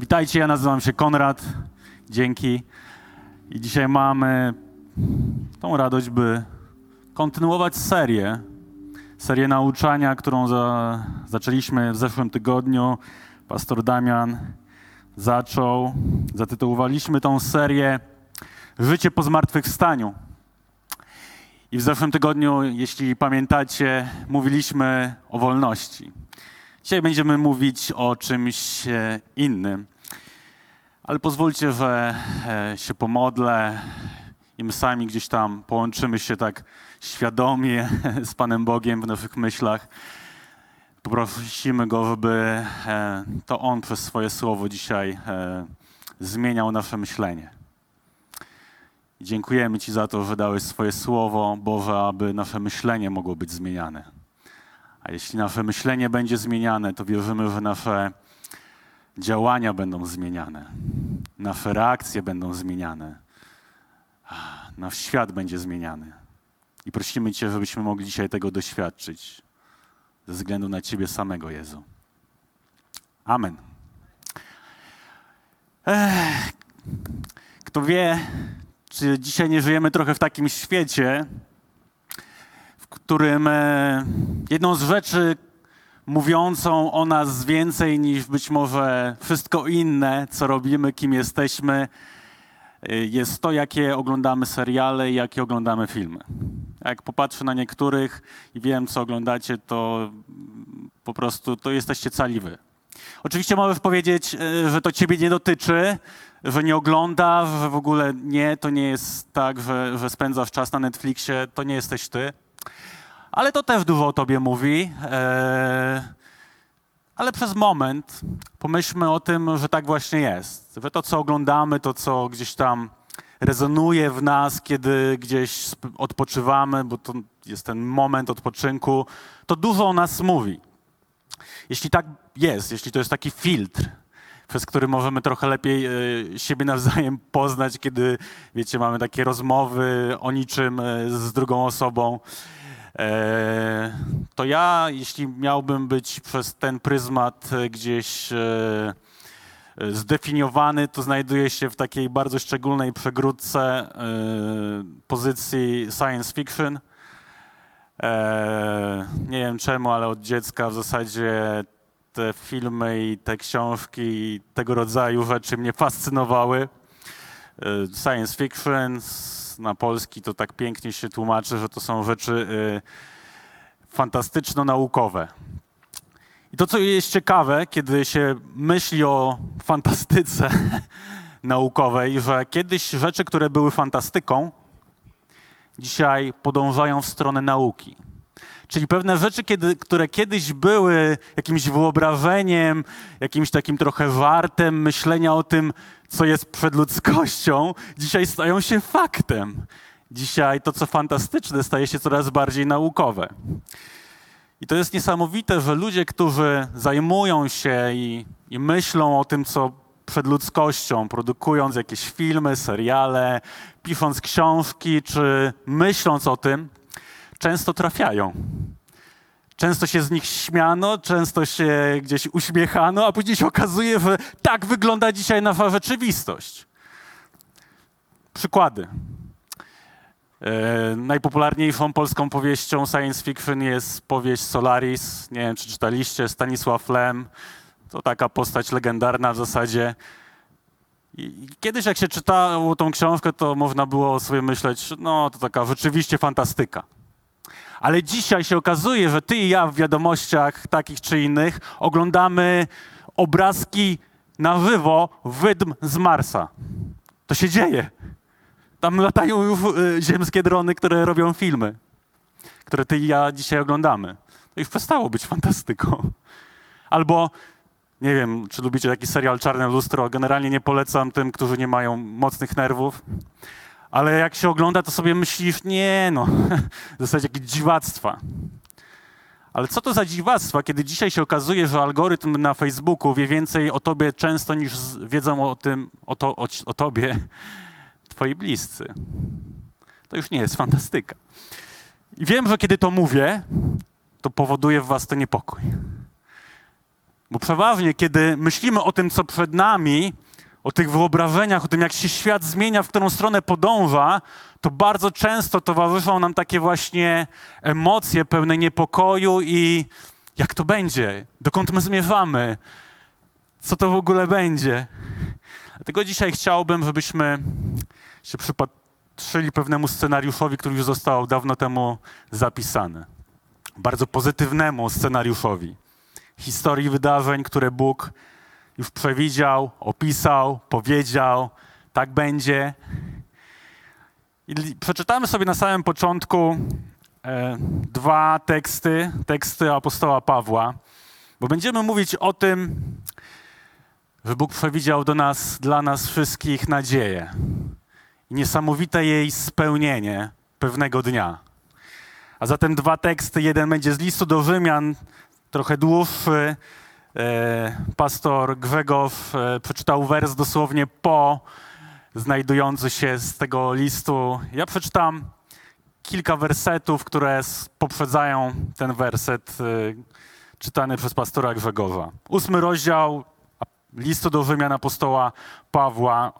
Witajcie, ja nazywam się Konrad. Dzięki. I dzisiaj mamy tą radość, by kontynuować serię. Serię nauczania, którą za, zaczęliśmy w zeszłym tygodniu. Pastor Damian zaczął. Zatytułowaliśmy tą serię Życie po zmartwychwstaniu. I w zeszłym tygodniu, jeśli pamiętacie, mówiliśmy o wolności. Dzisiaj będziemy mówić o czymś e, innym, ale pozwólcie, że e, się pomodlę i my sami gdzieś tam połączymy się tak świadomie z Panem Bogiem w naszych myślach. Poprosimy Go, żeby e, to On przez swoje słowo dzisiaj zmieniał nasze myślenie. Dziękujemy Ci za to, że dałeś swoje słowo, Boże, aby nasze myślenie mogło być zmieniane. A jeśli nasze myślenie będzie zmieniane, to wierzymy, że nasze działania będą zmieniane, nasze reakcje będą zmieniane, nasz świat będzie zmieniany. I prosimy Cię, żebyśmy mogli dzisiaj tego doświadczyć ze względu na Ciebie samego, Jezu. Amen. Ech, kto wie, czy dzisiaj nie żyjemy trochę w takim świecie, którym e, jedną z rzeczy mówiącą o nas więcej niż być może wszystko inne, co robimy, kim jesteśmy, e, jest to, jakie oglądamy seriale i jakie oglądamy filmy. Jak popatrzę na niektórych i wiem, co oglądacie, to po prostu to jesteście cali wy. Oczywiście możesz powiedzieć, e, że to ciebie nie dotyczy, że nie oglądasz, że w ogóle nie, to nie jest tak, że, że spędzasz czas na Netflixie, to nie jesteś ty. Ale to też dużo o tobie mówi. E, ale przez moment pomyślmy o tym, że tak właśnie jest. Że to, co oglądamy, to, co gdzieś tam rezonuje w nas, kiedy gdzieś odpoczywamy, bo to jest ten moment odpoczynku, to dużo o nas mówi. Jeśli tak jest, jeśli to jest taki filtr, przez który możemy trochę lepiej e, siebie nawzajem poznać, kiedy, wiecie, mamy takie rozmowy o niczym e, z drugą osobą, to ja, jeśli miałbym być przez ten pryzmat gdzieś e, zdefiniowany, to znajduję się w takiej bardzo szczególnej przegródce e, pozycji science fiction. Nie wiem czemu, ale od dziecka w zasadzie te filmy i te książki i tego rodzaju rzeczy mnie fascynowały. Science fiction, na polski to tak pięknie się tłumaczy, że to są rzeczy y, fantastyczno-naukowe. I to, co jest ciekawe, kiedy się myśli o fantastyce naukowej, że kiedyś rzeczy, które były fantastyką, dzisiaj podążają w stronę nauki. Czyli pewne rzeczy, kiedy, które kiedyś były jakimś wyobrażeniem, jakimś takim trochę wartem myślenia o tym, co jest przed ludzkością, dzisiaj stają się faktem. Dzisiaj to, co fantastyczne, staje się coraz bardziej naukowe. I to jest niesamowite, że ludzie, którzy zajmują się i, i myślą o tym, co przed ludzkością, produkując jakieś filmy, seriale, pisząc książki, czy myśląc o tym, często trafiają. Często się z nich śmiano, często się gdzieś uśmiechano, a później się okazuje, że tak wygląda dzisiaj nasza rzeczywistość. Przykłady. E, najpopularniejszą polską powieścią science fiction jest powieść Solaris. Nie wiem, czy czytaliście, Stanisław Lem. To taka postać legendarna w zasadzie. I kiedyś jak się czytało tą książkę, to można było sobie myśleć, no to taka rzeczywiście fantastyka. Ale dzisiaj się okazuje, że ty i ja w wiadomościach takich czy innych oglądamy obrazki na żywo wydm z Marsa. To się dzieje. Tam latają już y, ziemskie drony, które robią filmy, które ty i ja dzisiaj oglądamy. To już przestało być fantastyką. Albo, nie wiem, czy lubicie taki serial Czarne Lustro. Generalnie nie polecam tym, którzy nie mają mocnych nerwów. Ale jak się ogląda, to sobie myślisz, nie no, w zasadzie jakieś dziwactwa. Ale co to za dziwactwa, kiedy dzisiaj się okazuje, że algorytm na Facebooku wie więcej o tobie często niż wiedzą o tym, o, to, o, o tobie twoi bliscy. To już nie jest fantastyka. I wiem, że kiedy to mówię, to powoduje w was to niepokój. Bo przeważnie, kiedy myślimy o tym, co przed nami, o tych wyobrażeniach, o tym, jak się świat zmienia, w którą stronę podąża, to bardzo często towarzyszą nam takie właśnie emocje pełne niepokoju i jak to będzie, dokąd my zmierzamy, co to w ogóle będzie. Dlatego dzisiaj chciałbym, żebyśmy się przypatrzyli pewnemu scenariuszowi, który już został dawno temu zapisany. Bardzo pozytywnemu scenariuszowi. Historii wydarzeń, które Bóg już przewidział, opisał, powiedział, tak będzie. I przeczytamy sobie na samym początku e, dwa teksty, teksty apostoła Pawła, bo będziemy mówić o tym, że Bóg przewidział do nas, dla nas wszystkich nadzieję i niesamowite jej spełnienie pewnego dnia. A zatem dwa teksty. Jeden będzie z listu do Rzymian, trochę dłuższy. E, pastor Grzegorz e, przeczytał wers dosłownie po znajdujący się z tego listu. Ja przeczytam kilka wersetów, które poprzedzają ten werset e, czytany przez pastora Grzegorza. Ósmy rozdział listu do Rzymian apostoła Pawła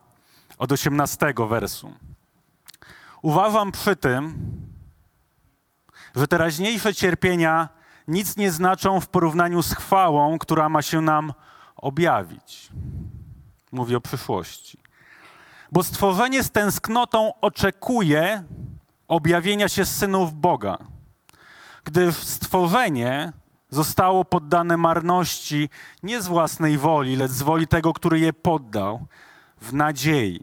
od 18 wersu. Uważam przy tym, że teraźniejsze cierpienia nic nie znaczą w porównaniu z chwałą, która ma się nam objawić. Mówię o przyszłości. Bo stworzenie z tęsknotą oczekuje objawienia się synów Boga, gdyż stworzenie zostało poddane marności nie z własnej woli, lecz z woli tego, który je poddał, w nadziei,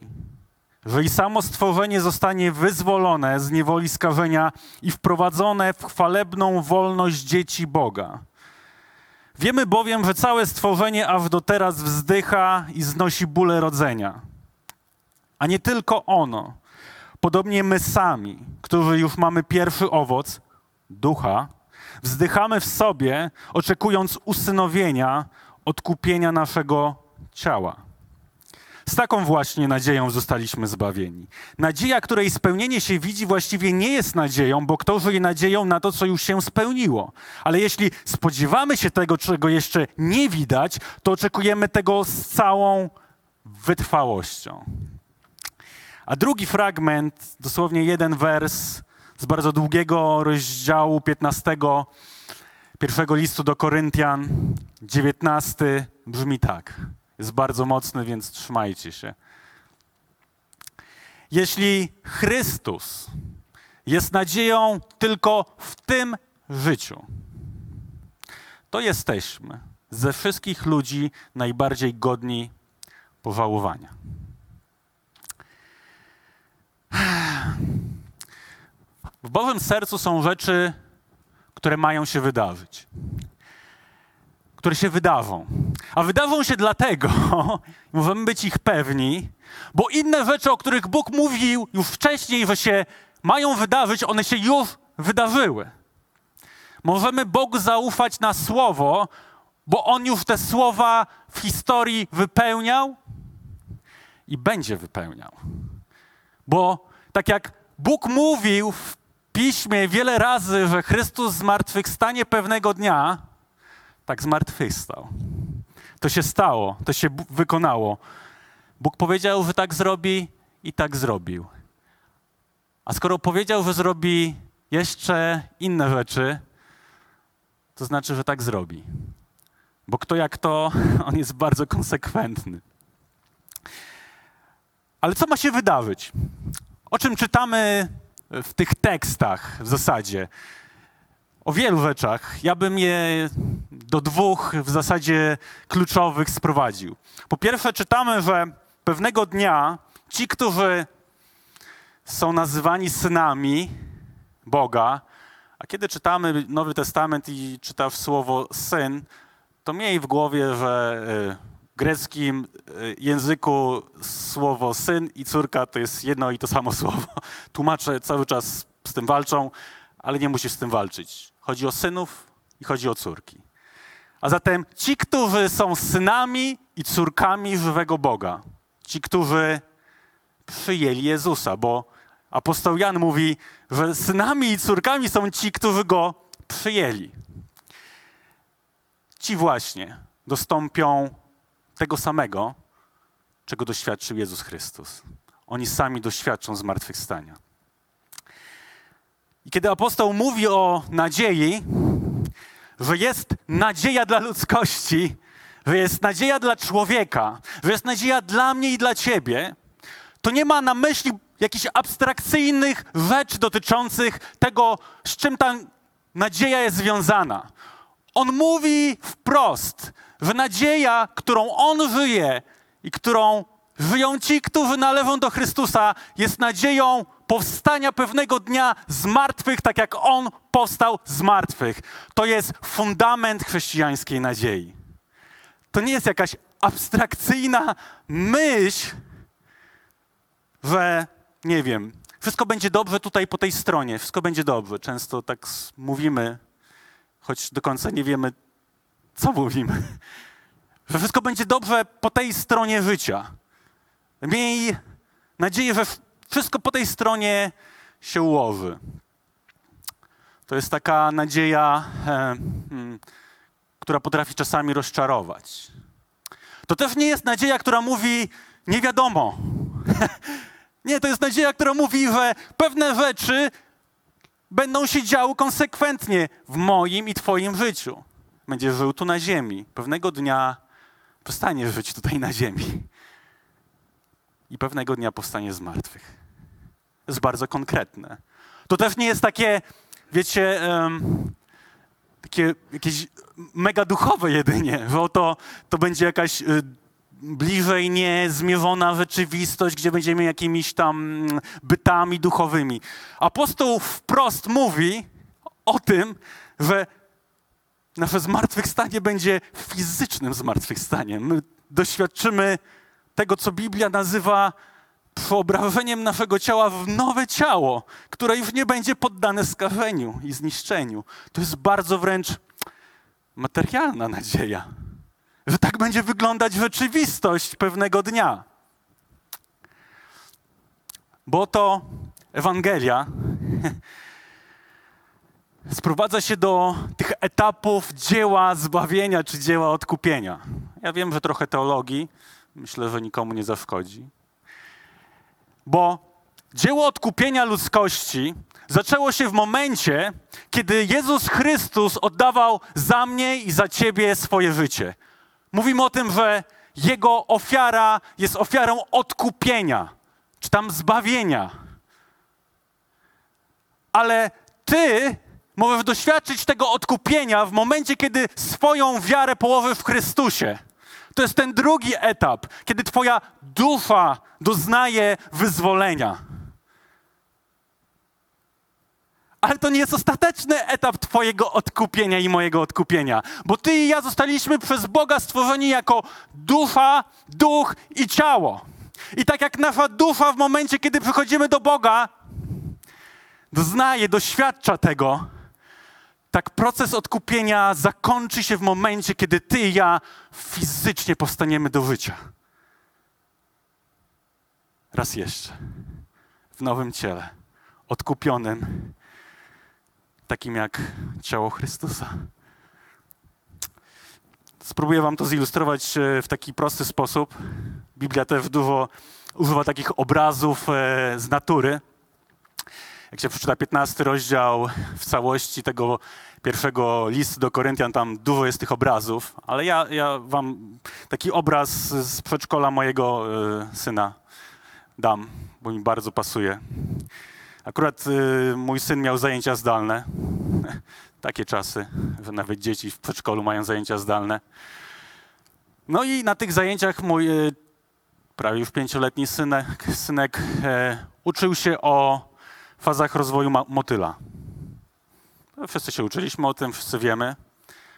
że i samo stworzenie zostanie wyzwolone z niewoli skażenia i wprowadzone w chwalebną wolność dzieci Boga. Wiemy bowiem, że całe stworzenie aż do teraz wzdycha i znosi bóle rodzenia. A nie tylko ono. Podobnie my sami, którzy już mamy pierwszy owoc, ducha, wzdychamy w sobie, oczekując usynowienia, odkupienia naszego ciała. Z taką właśnie nadzieją zostaliśmy zbawieni. Nadzieja, której spełnienie się widzi, właściwie nie jest nadzieją, bo kto żyje nadzieją na to, co już się spełniło. Ale jeśli spodziewamy się tego, czego jeszcze nie widać, to oczekujemy tego z całą wytrwałością. A drugi fragment, dosłownie jeden wers z bardzo długiego rozdziału 15 pierwszego listu do Koryntian, 19, brzmi tak jest bardzo mocny, więc trzymajcie się. Jeśli Chrystus jest nadzieją tylko w tym życiu, to jesteśmy ze wszystkich ludzi najbardziej godni pożałowania. W Bożym sercu są rzeczy, które mają się wydarzyć które się wydarzą. A wydarzą się dlatego, możemy być ich pewni, bo inne rzeczy, o których Bóg mówił już wcześniej, że się mają wydarzyć, one się już wydarzyły. Możemy Bogu zaufać na słowo, bo On już te słowa w historii wypełniał i będzie wypełniał. Bo tak jak Bóg mówił w piśmie wiele razy, że Chrystus zmartwychwstanie pewnego dnia, tak zmartwychwstał. To się stało, to się wykonało. Bóg powiedział, że tak zrobi i tak zrobił. A skoro powiedział, że zrobi jeszcze inne rzeczy, to znaczy, że tak zrobi. Bo kto jak to, on jest bardzo konsekwentny. Ale co ma się wydarzyć? O czym czytamy w tych tekstach w zasadzie? O wielu rzeczach. Ja bym je do dwóch w zasadzie kluczowych sprowadził. Po pierwsze, czytamy, że pewnego dnia ci, którzy są nazywani synami Boga, a kiedy czytamy Nowy Testament i czytasz słowo syn, to miej w głowie, że e, w greckim e, języku słowo syn i córka to jest jedno i to samo słowo. Tłumacze cały czas z tym walczą, ale nie musisz z tym walczyć. Chodzi o synów i chodzi o córki. A zatem ci, którzy są synami i córkami żywego Boga, ci, którzy przyjęli Jezusa, bo apostoł Jan mówi, że synami i córkami są ci, którzy go przyjęli. Ci właśnie dostąpią tego samego, czego doświadczył Jezus Chrystus. Oni sami doświadczą zmartwychwstania. I kiedy apostoł mówi o nadziei, że jest nadzieja dla ludzkości, że jest nadzieja dla człowieka, że jest nadzieja dla mnie i dla ciebie, to nie ma na myśli jakichś abstrakcyjnych rzeczy dotyczących tego, z czym ta nadzieja jest związana. On mówi wprost, że nadzieja, którą on żyje i którą żyją ci, którzy należą do Chrystusa, jest nadzieją powstania pewnego dnia z martwych, tak jak on powstał z martwych. To jest fundament chrześcijańskiej nadziei. To nie jest jakaś abstrakcyjna myśl, że nie wiem, wszystko będzie dobrze tutaj po tej stronie, wszystko będzie dobrze. Często tak mówimy, choć do końca nie wiemy, co mówimy. Że wszystko będzie dobrze po tej stronie życia. Miej nadzieję, że wszystko po tej stronie się ułoży. To jest taka nadzieja, e, hmm, która potrafi czasami rozczarować. To też nie jest nadzieja, która mówi nie wiadomo. nie, to jest nadzieja, która mówi, że pewne rzeczy będą się działy konsekwentnie w moim i Twoim życiu. Będziesz żył tu na ziemi. Pewnego dnia przestaniesz żyć tutaj na ziemi. I pewnego dnia powstanie z martwych. To jest bardzo konkretne. To też nie jest takie, wiecie, um, takie jakieś mega duchowe jedynie, że oto to będzie jakaś y, bliżej niezmierzona rzeczywistość, gdzie będziemy jakimiś tam mm, bytami duchowymi. Apostoł wprost mówi o tym, że nasze zmartwychwstanie będzie fizycznym zmartwychwstaniem. My doświadczymy tego, co Biblia nazywa przeobrażeniem naszego ciała w nowe ciało, które już nie będzie poddane skażeniu i zniszczeniu. To jest bardzo wręcz materialna nadzieja, że tak będzie wyglądać rzeczywistość pewnego dnia. Bo to Ewangelia sprowadza się do tych etapów dzieła zbawienia czy dzieła odkupienia. Ja wiem, że trochę teologii, myślę, że nikomu nie zaszkodzi. Bo dzieło odkupienia ludzkości zaczęło się w momencie, kiedy Jezus Chrystus oddawał za mnie i za ciebie swoje życie. Mówimy o tym, że Jego ofiara jest ofiarą odkupienia, czy tam zbawienia. Ale Ty możesz doświadczyć tego odkupienia w momencie, kiedy swoją wiarę położysz w Chrystusie. To jest ten drugi etap, kiedy Twoja dusza doznaje wyzwolenia. Ale to nie jest ostateczny etap Twojego odkupienia i mojego odkupienia, bo Ty i ja zostaliśmy przez Boga stworzeni jako dusza, duch i ciało. I tak jak nasza dusza w momencie, kiedy przychodzimy do Boga, doznaje, doświadcza tego, tak proces odkupienia zakończy się w momencie, kiedy ty i ja fizycznie powstaniemy do życia. Raz jeszcze. W nowym ciele. Odkupionym. Takim jak ciało Chrystusa. Spróbuję wam to zilustrować e, w taki prosty sposób. Biblia też dużo używa takich obrazów e, z natury jak się przeczyta 15 rozdział w całości tego pierwszego listu do Koryntian, tam dużo jest tych obrazów, ale ja, ja wam taki obraz z przedszkola mojego y, syna dam, bo mi bardzo pasuje. Akurat y, mój syn miał zajęcia zdalne. Takie czasy, że nawet dzieci w przedszkolu mają zajęcia zdalne. No i na tych zajęciach mój y, prawie już pięcioletni synek, synek uczył się o fazach rozwoju motyla. Wszyscy się uczyliśmy o tym, wszyscy wiemy,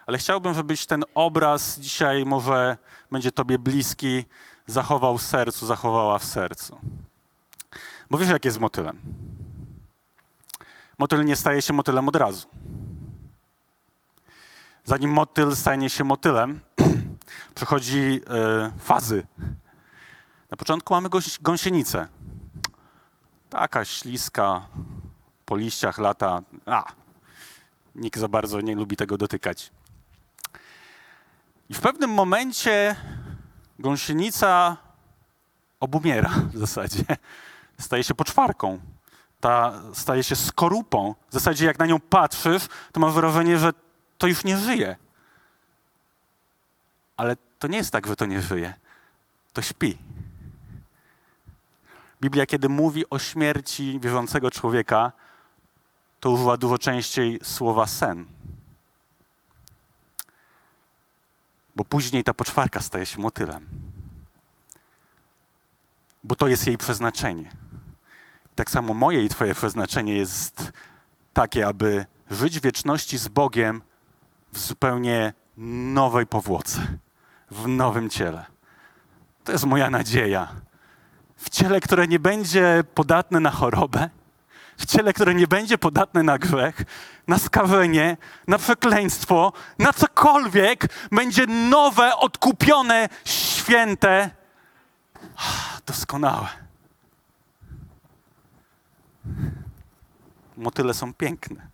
ale chciałbym, żebyś ten obraz dzisiaj może będzie Tobie bliski, zachował w sercu, zachowała w sercu. Bo wiesz, jak jest z motylem. Motyl nie staje się motylem od razu. Zanim motyl stanie się motylem, przechodzi y, fazy. Na początku mamy gąsienicę taka śliska, po liściach lata. A, nikt za bardzo nie lubi tego dotykać. I w pewnym momencie gąsienica obumiera w zasadzie. Staje się poczwarką. Ta staje się skorupą. W zasadzie jak na nią patrzysz, to masz wrażenie, że to już nie żyje. Ale to nie jest tak, że to nie żyje. To śpi. Biblia, kiedy mówi o śmierci wierzącego człowieka, to używa dużo częściej słowa sen. Bo później ta poczwarka staje się motylem. Bo to jest jej przeznaczenie. Tak samo moje i Twoje przeznaczenie jest takie, aby żyć wieczności z Bogiem w zupełnie nowej powłoce, w nowym ciele. To jest moja nadzieja. W ciele, które nie będzie podatne na chorobę, w ciele, które nie będzie podatne na grzech, na skażenie, na przekleństwo, na cokolwiek, będzie nowe, odkupione, święte, doskonałe. Motyle są piękne.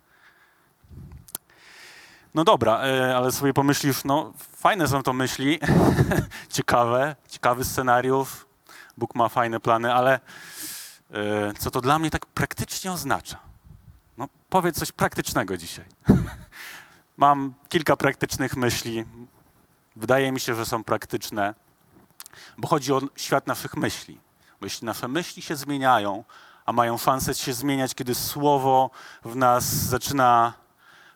No dobra, e, ale sobie pomyślisz, no fajne są to myśli, ciekawe, ciekawy scenariusz, Bóg ma fajne plany, ale e, co to dla mnie tak praktycznie oznacza? No powiedz coś praktycznego dzisiaj. Mam kilka praktycznych myśli. Wydaje mi się, że są praktyczne, bo chodzi o świat naszych myśli. Bo jeśli nasze myśli się zmieniają, a mają szansę się zmieniać, kiedy słowo w nas zaczyna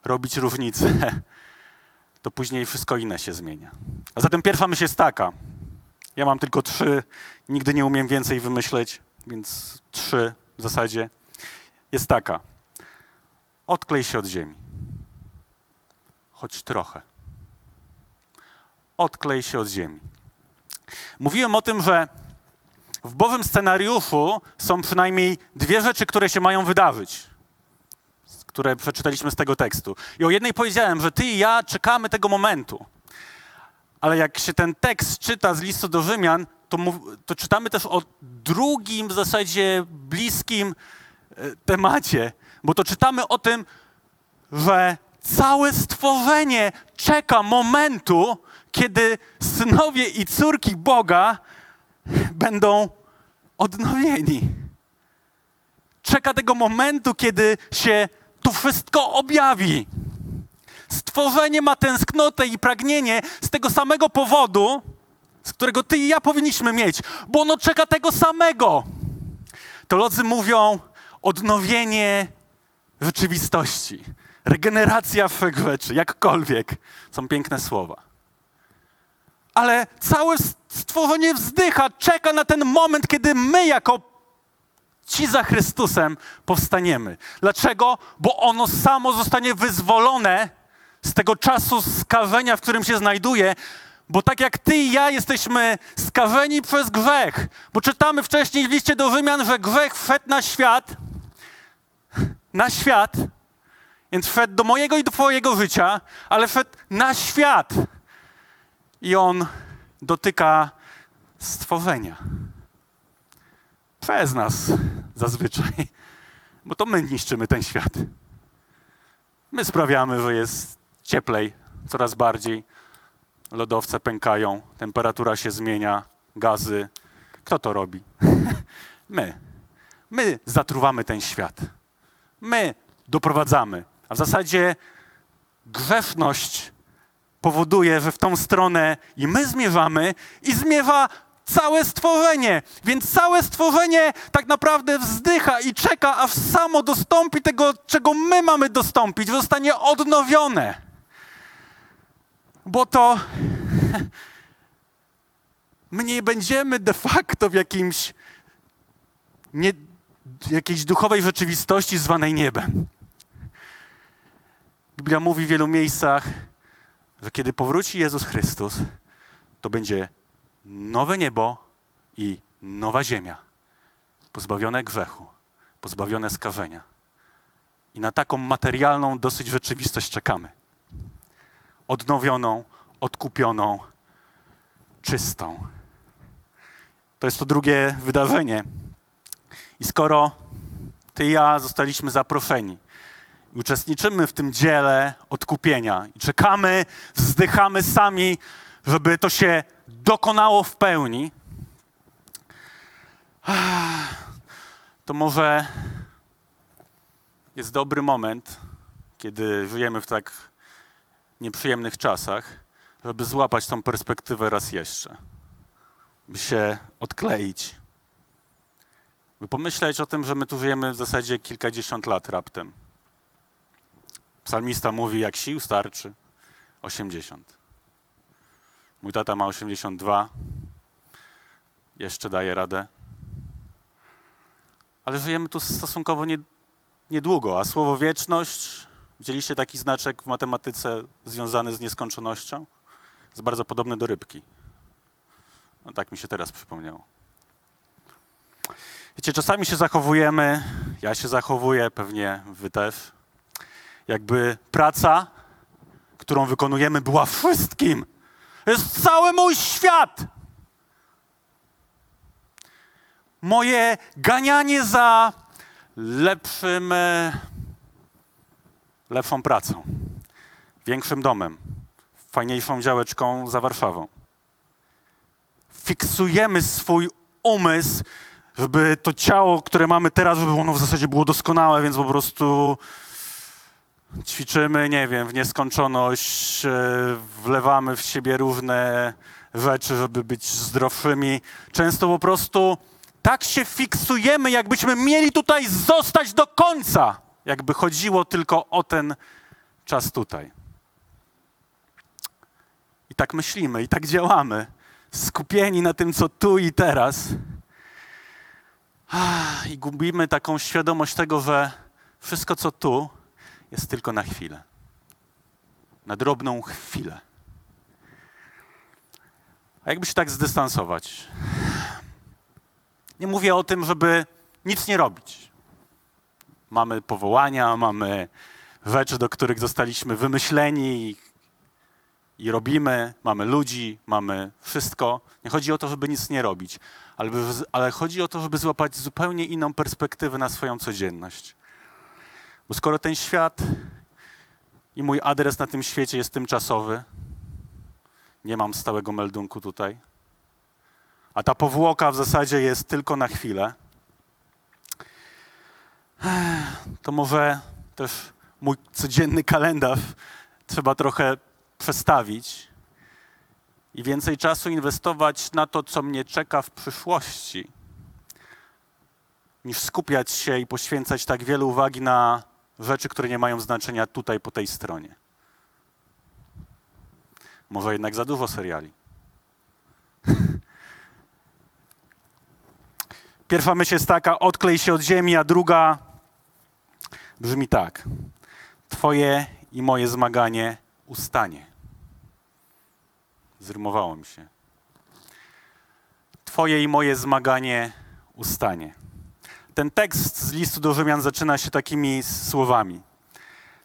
robić różnicę, to później wszystko inne się zmienia. A zatem pierwsza myśl jest taka. Ja mam tylko trzy, nigdy nie umiem więcej wymyśleć, więc trzy w zasadzie. Jest taka. Odklej się od ziemi. Choć trochę. Odklej się od ziemi. Mówiłem o tym, że w Bożym scenariuszu są przynajmniej dwie rzeczy, które się mają wydarzyć które przeczytaliśmy z tego tekstu. I o jednej powiedziałem, że ty i ja czekamy tego momentu. Ale jak się ten tekst czyta z listu do Rzymian, to, to czytamy też o drugim w zasadzie bliskim e, temacie, bo to czytamy o tym, że całe stworzenie czeka momentu, kiedy synowie i córki Boga będą odnowieni. Czeka tego momentu, kiedy się to wszystko objawi. Stworzenie ma tęsknotę i pragnienie z tego samego powodu, z którego ty i ja powinniśmy mieć, bo ono czeka tego samego. Teolodzy mówią odnowienie rzeczywistości, regeneracja wszech rzeczy, jakkolwiek. Są piękne słowa. Ale całe stworzenie wzdycha, czeka na ten moment, kiedy my jako ci za Chrystusem powstaniemy. Dlaczego? Bo ono samo zostanie wyzwolone z tego czasu skażenia, w którym się znajduje, bo tak jak ty i ja jesteśmy skażeni przez grzech, bo czytamy wcześniej w liście do Rzymian, że grzech wszedł na świat, na świat, więc wszedł do mojego i do twojego życia, ale wszedł na świat. I on dotyka stworzenia przez nas zazwyczaj, bo to my niszczymy ten świat. My sprawiamy, że jest cieplej, coraz bardziej. Lodowce pękają, temperatura się zmienia, gazy. Kto to robi? my. My zatruwamy ten świat. My doprowadzamy. A w zasadzie grzeszność powoduje, że w tą stronę i my zmierzamy, i zmierza całe stworzenie. Więc całe stworzenie tak naprawdę wzdycha i czeka, aż samo dostąpi tego, czego my mamy dostąpić, zostanie odnowione. Bo to my nie będziemy de facto w jakimś nie, jakiejś duchowej rzeczywistości zwanej niebem. Biblia mówi w wielu miejscach, że kiedy powróci Jezus Chrystus, to będzie nowe niebo i nowa ziemia, pozbawione grzechu, pozbawione skażenia. I na taką materialną dosyć rzeczywistość czekamy. Odnowioną, odkupioną, czystą. To jest to drugie wydarzenie. I skoro ty i ja zostaliśmy zaproszeni, uczestniczymy w tym dziele odkupienia i czekamy, wzdychamy sami, żeby to się dokonało w pełni, to może jest dobry moment, kiedy żyjemy w tak nieprzyjemnych czasach, żeby złapać tą perspektywę raz jeszcze, by się odkleić, by pomyśleć o tym, że my tu żyjemy w zasadzie kilkadziesiąt lat raptem. Psalmista mówi, jak sił starczy, 80. Mój tata ma 82, jeszcze daje radę. Ale żyjemy tu stosunkowo nie, niedługo, a słowo wieczność, widzieliście taki znaczek w matematyce związany z nieskończonością? Jest bardzo podobny do rybki. No tak mi się teraz przypomniało. Wiecie, czasami się zachowujemy, ja się zachowuję, pewnie wy też, jakby praca, którą wykonujemy, była wszystkim. Jest cały mój świat. Moje ganianie za lepszym, e, lepszą pracą, większym domem, fajniejszą działeczką za Warszawą. Fiksujemy swój umysł, żeby to ciało, które mamy teraz, żeby ono w zasadzie było doskonałe, więc po prostu ćwiczymy, nie wiem, w nieskończoność, e, wlewamy w siebie różne rzeczy, żeby być zdrowszymi. Często po prostu tak się fiksujemy, jakbyśmy mieli tutaj zostać do końca, jakby chodziło tylko o ten czas tutaj. I tak myślimy, i tak działamy, skupieni na tym, co tu i teraz. I gubimy taką świadomość tego, że wszystko, co tu, jest tylko na chwilę. Na drobną chwilę. A jakby się tak zdystansować? Nie mówię o tym, żeby nic nie robić. Mamy powołania, mamy rzeczy, do których zostaliśmy wymyśleni i, robimy, mamy ludzi, mamy wszystko. Nie chodzi o to, żeby nic nie robić, ale, ale chodzi o to, żeby złapać zupełnie inną perspektywę na swoją codzienność. Bo skoro ten świat i mój adres na tym świecie jest tymczasowy, nie mam stałego meldunku tutaj, a ta powłoka w zasadzie jest tylko na chwilę, to może też mój codzienny kalendarz trzeba trochę przestawić i więcej czasu inwestować na to, co mnie czeka w przyszłości, niż skupiać się i poświęcać tak wiele uwagi na rzeczy, które nie mają znaczenia tutaj po tej stronie. Może jednak za dużo seriali. Pierwsza myśl jest taka, odklej się od ziemi, a druga brzmi tak. Twoje i moje zmaganie ustanie. Zrymowało mi się. Twoje i moje zmaganie ustanie. Ten tekst z listu do Rzymian zaczyna się takimi słowami.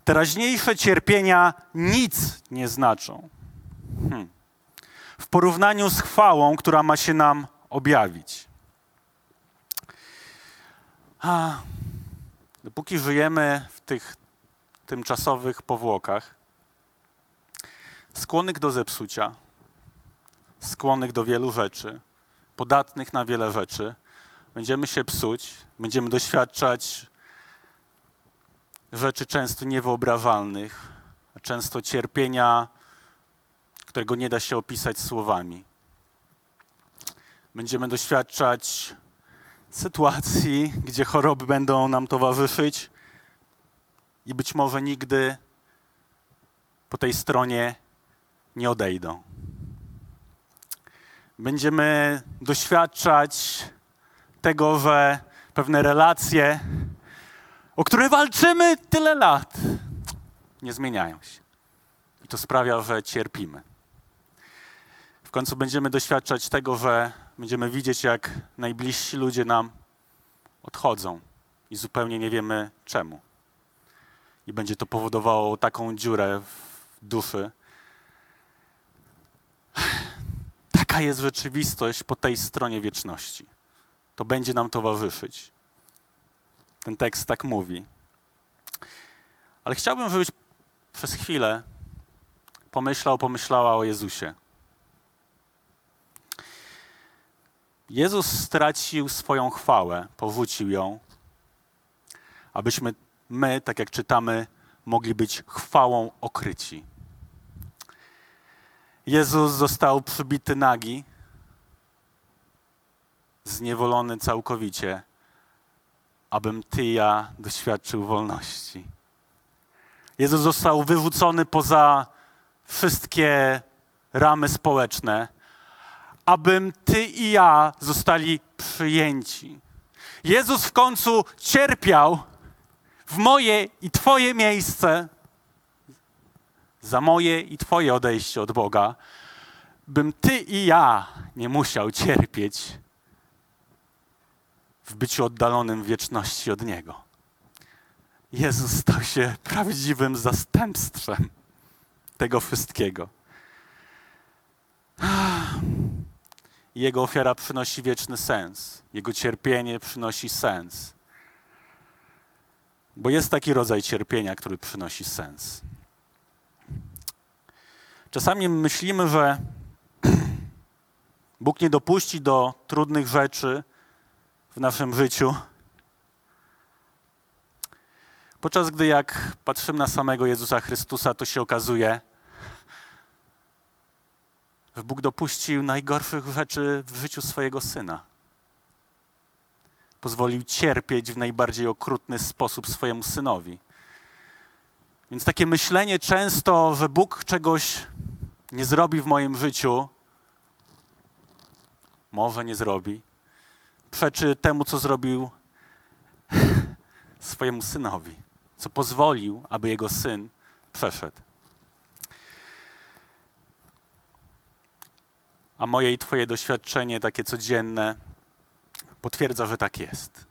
Teraźniejsze cierpienia nic nie znaczą. Hmm. W porównaniu z chwałą, która ma się nam objawić. A, dopóki żyjemy w tych tymczasowych powłokach, skłonnych do zepsucia, skłonnych do wielu rzeczy, podatnych na wiele rzeczy, będziemy się psuć, będziemy doświadczać rzeczy często niewyobrażalnych, często cierpienia, którego nie da się opisać słowami. Będziemy doświadczać sytuacji, gdzie choroby będą nam towarzyszyć i być może nigdy po tej stronie nie odejdą. Będziemy doświadczać tego, że pewne relacje, o które walczymy tyle lat, nie zmieniają się. I to sprawia, że cierpimy. W końcu będziemy doświadczać tego, że będziemy widzieć, jak najbliżsi ludzie nam odchodzą i zupełnie nie wiemy czemu. I będzie to powodowało taką dziurę w duszy. Taka jest rzeczywistość po tej stronie wieczności to będzie nam towarzyszyć. Ten tekst tak mówi. Ale chciałbym, żebyś przez chwilę pomyślał, pomyślała o Jezusie. Jezus stracił swoją chwałę, powrócił ją, abyśmy my, tak jak czytamy, mogli być chwałą okryci. Jezus został przybity nagi, zniewolony całkowicie, abym ty i ja doświadczył wolności. Jezus został wyrzucony poza wszystkie ramy społeczne, abym ty i ja zostali przyjęci. Jezus w końcu cierpiał w moje i Twoje miejsce za moje i Twoje odejście od Boga, bym Ty i ja nie musiał cierpieć w byciu oddalonym wieczności od Niego. Jezus stał się prawdziwym zastępstwem tego wszystkiego. Jego ofiara przynosi wieczny sens. Jego cierpienie przynosi sens. Bo jest taki rodzaj cierpienia, który przynosi sens. Czasami myślimy, że Bóg nie dopuści do trudnych rzeczy w naszym życiu, podczas gdy jak patrzymy na samego Jezusa Chrystusa, to się okazuje, Bóg dopuścił najgorszych rzeczy w życiu swojego Syna. Pozwolił cierpieć w najbardziej okrutny sposób swojemu Synowi. Więc takie myślenie często, że Bóg czegoś nie zrobi w moim życiu, może nie zrobi, przeczy temu, co zrobił swojemu synowi, co pozwolił, aby jego syn przeszedł. A moje i Twoje doświadczenie, takie codzienne, potwierdza, że tak jest.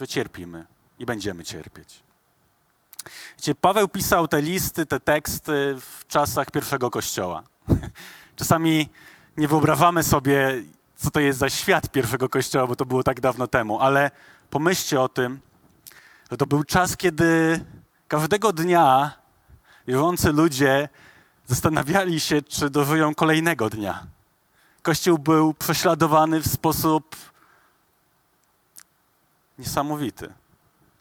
Że cierpimy i będziemy cierpieć. Wiecie, Paweł pisał te listy, te teksty w czasach pierwszego kościoła. Czasami nie wyobrażamy sobie, co to jest za świat pierwszego kościoła, bo to było tak dawno temu, ale pomyślcie o tym, że to był czas, kiedy każdego dnia wierzący ludzie zastanawiali się, czy dożyją kolejnego dnia. Kościół był prześladowany w sposób niesamowity.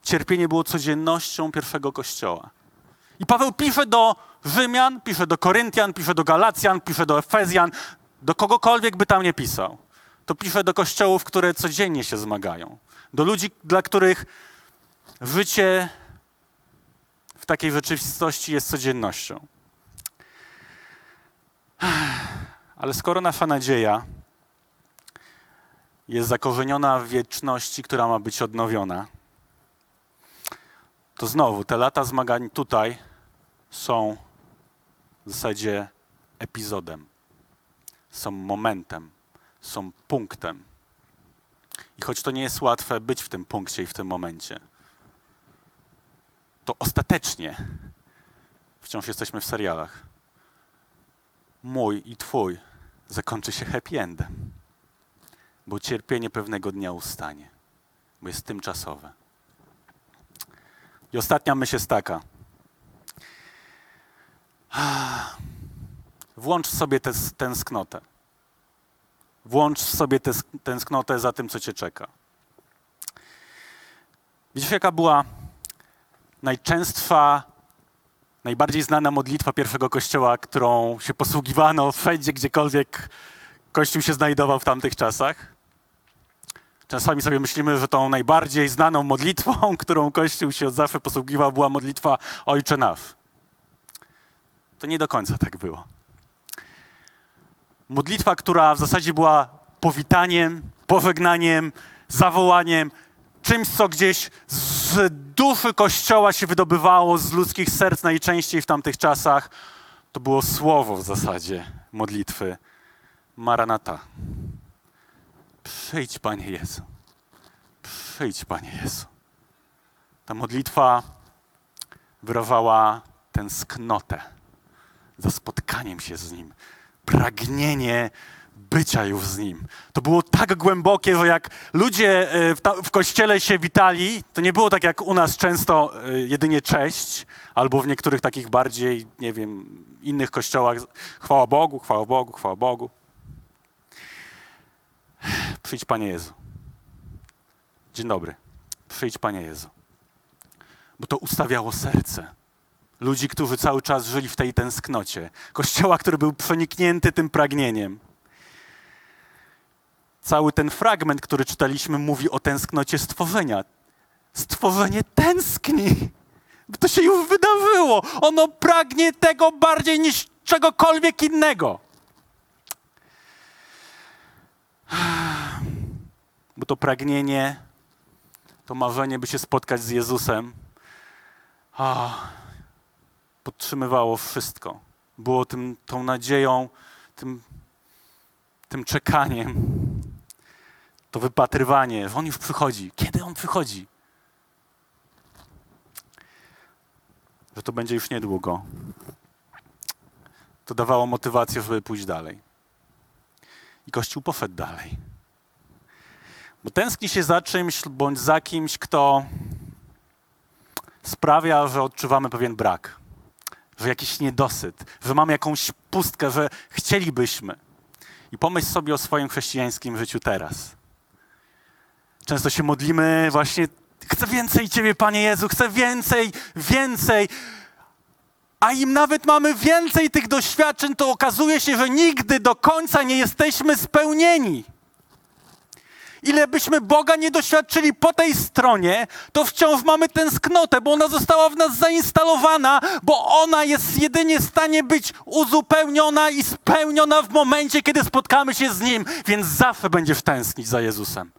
Cierpienie było codziennością pierwszego kościoła. I Paweł pisze do Rzymian, pisze do Koryntian, pisze do Galacjan, pisze do Efezjan, do kogokolwiek by tam nie pisał. To pisze do kościołów, które codziennie się zmagają. Do ludzi, dla których życie w takiej rzeczywistości jest codziennością. Ale skoro nasza nadzieja jest zakorzeniona w wieczności, która ma być odnowiona, to znowu te lata zmagań tutaj są w zasadzie epizodem, są momentem, są punktem. I choć to nie jest łatwe być w tym punkcie i w tym momencie, to ostatecznie wciąż jesteśmy w serialach. Mój i Twój zakończy się happy endem, bo cierpienie pewnego dnia ustanie, bo jest tymczasowe. I ostatnia myśl jest taka. Włącz sobie tę tęsknotę. Włącz sobie tę tęsknotę za tym, co cię czeka. Widzisz, jaka była najczęstsza, najbardziej znana modlitwa pierwszego kościoła, którą się posługiwano wszędzie, gdziekolwiek kościół się znajdował w tamtych czasach? Czasami sobie myślimy, że tą najbardziej znaną modlitwą, którą Kościół się od zawsze posługiwał, była modlitwa Ojcze Nasz. To nie do końca tak było. Modlitwa, która w zasadzie była powitaniem, pożegnaniem, zawołaniem, czymś, co gdzieś z duszy Kościoła się wydobywało, z ludzkich serc najczęściej w tamtych czasach, to było słowo w zasadzie modlitwy. Maranata. Przyjdź, Panie Jezu. Przyjdź, Panie Jezu. Ta modlitwa wyrowała tęsknotę za spotkaniem się z Nim, pragnienie bycia już z Nim. To było tak głębokie, że jak ludzie e, w, ta, w, kościele się witali, to nie było tak jak u nas często e, jedynie cześć, albo w niektórych takich bardziej, nie wiem, innych kościołach chwała Bogu, chwała Bogu, chwała Bogu. Przyjdź, Panie Jezu. Dzień dobry. Przyjdź, Panie Jezu. Bo to ustawiało serce ludzi, którzy cały czas żyli w tej tęsknocie. Kościoła, który był przeniknięty tym pragnieniem. Cały ten fragment, który czytaliśmy, mówi o tęsknocie stworzenia. Stworzenie tęskni. To się już wydarzyło. Ono pragnie tego bardziej niż czegokolwiek innego. Bo to pragnienie, to marzenie, by się spotkać z Jezusem, a, podtrzymywało wszystko. Było tym, tą nadzieją, tym, tym czekaniem, to wypatrywanie, że On już przychodzi. Kiedy On przychodzi? Że to będzie już niedługo. To dawało motywację, żeby pójść dalej. I Kościół poszedł dalej. Bo tęskni się za czymś bądź za kimś, kto sprawia, że odczuwamy pewien brak, że jakiś niedosyt, że mamy jakąś pustkę, że chcielibyśmy. I pomyśl sobie o swoim chrześcijańskim życiu teraz. Często się modlimy właśnie, chcę więcej Ciebie, Panie Jezu, chcę więcej, więcej. A im nawet mamy więcej tych doświadczeń, to okazuje się, że nigdy do końca nie jesteśmy spełnieni. Ile byśmy Boga nie doświadczyli po tej stronie, to wciąż mamy tęsknotę, bo ona została w nas zainstalowana, bo ona jest jedynie w stanie być uzupełniona i spełniona w momencie, kiedy spotkamy się z Nim, więc zawsze będziesz tęsknić za Jezusem.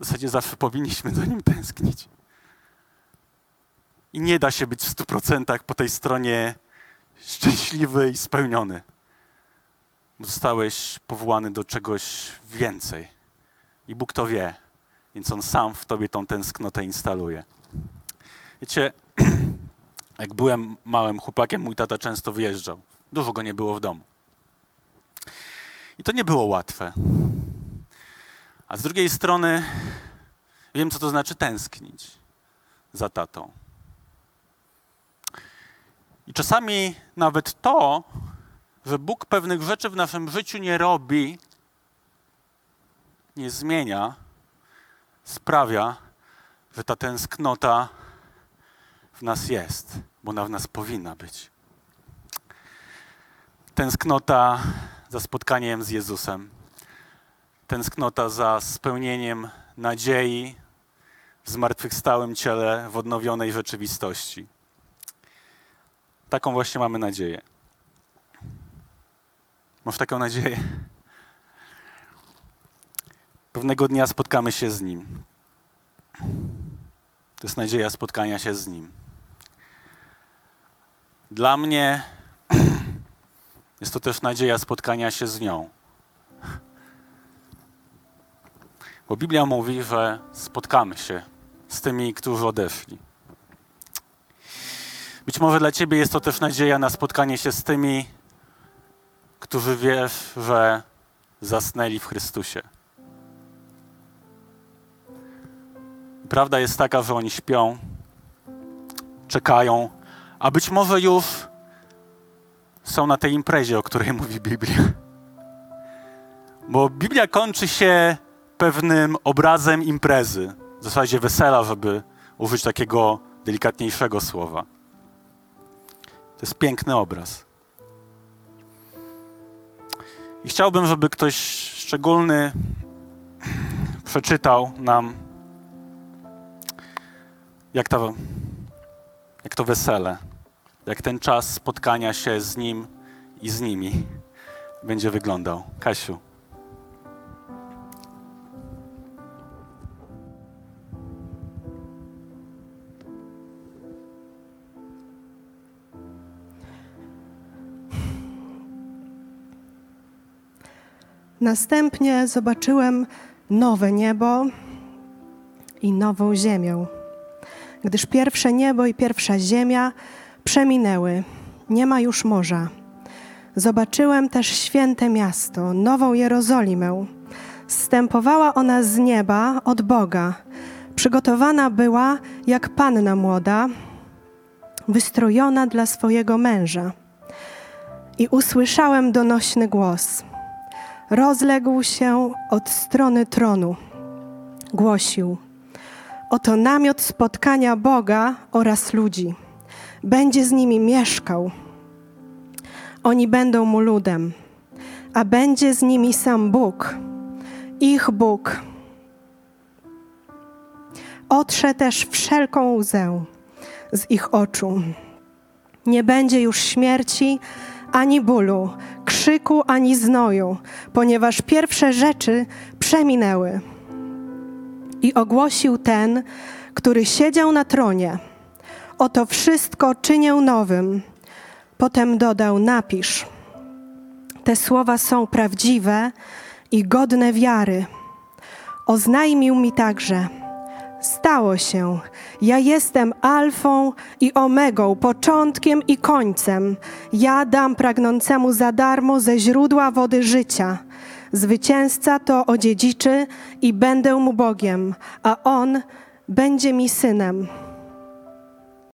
W zasadzie zawsze powinniśmy za Nim tęsknić. I nie da się być w stu procentach po tej stronie szczęśliwy i spełniony. Zostałeś powołany do czegoś więcej. I Bóg to wie, więc On sam w tobie tą tęsknotę instaluje. Wiecie, jak byłem małym chłopakiem, mój tata często wyjeżdżał. Dużo go nie było w domu. I to nie było łatwe. A z drugiej strony wiem, co to znaczy tęsknić za tatą. I czasami nawet to, że Bóg pewnych rzeczy w naszym życiu nie robi, nie zmienia, sprawia, że ta tęsknota w nas jest, bo ona w nas powinna być. Tęsknota za spotkaniem z Jezusem, tęsknota za spełnieniem nadziei w zmartwychwstałym ciele, w odnowionej rzeczywistości. Taką właśnie mamy nadzieję. Masz taką nadzieję? Pewnego dnia spotkamy się z Nim. To jest nadzieja spotkania się z Nim. Dla mnie jest to też nadzieja spotkania się z nią. Bo Biblia mówi, że spotkamy się z tymi, którzy odeszli. Być może dla Ciebie jest to też nadzieja na spotkanie się z tymi, którzy wiesz, że zasnęli w Chrystusie. Prawda jest taka, że oni śpią, czekają, a być może już są na tej imprezie, o której mówi Biblia. Bo Biblia kończy się pewnym obrazem imprezy, w zasadzie wesela, żeby użyć takiego delikatniejszego słowa. To jest piękny obraz. I chciałbym, żeby ktoś szczególny przeczytał nam jak to, jak to wesele, jak ten czas spotkania się z Nim i z nimi będzie wyglądał. Kasiu. Następnie zobaczyłem nowe niebo i nową ziemię gdyż pierwsze niebo i pierwsza ziemia przeminęły, nie ma już morza. Zobaczyłem też święte miasto, nową Jerozolimę. Stępowała ona z nieba od Boga. Przygotowana była jak panna młoda, wystrojona dla swojego męża. I usłyszałem donośny głos: rozległ się od strony tronu. Głosił: Oto namiot spotkania Boga oraz ludzi. Będzie z nimi mieszkał. Oni będą mu ludem, a będzie z nimi sam Bóg, ich Bóg. Otrze też wszelką łzę z ich oczu. Nie będzie już śmierci, ani bólu, krzyku, ani znoju, ponieważ pierwsze rzeczy przeminęły. I ogłosił ten, który siedział na tronie: Oto wszystko czynię nowym. Potem dodał: Napisz. Te słowa są prawdziwe i godne wiary. Oznajmił mi także: Stało się. Ja jestem Alfą i Omegą, początkiem i końcem. Ja dam pragnącemu za darmo ze źródła wody życia. Zwycięzca to odziedziczy i będę mu Bogiem, a on będzie mi synem.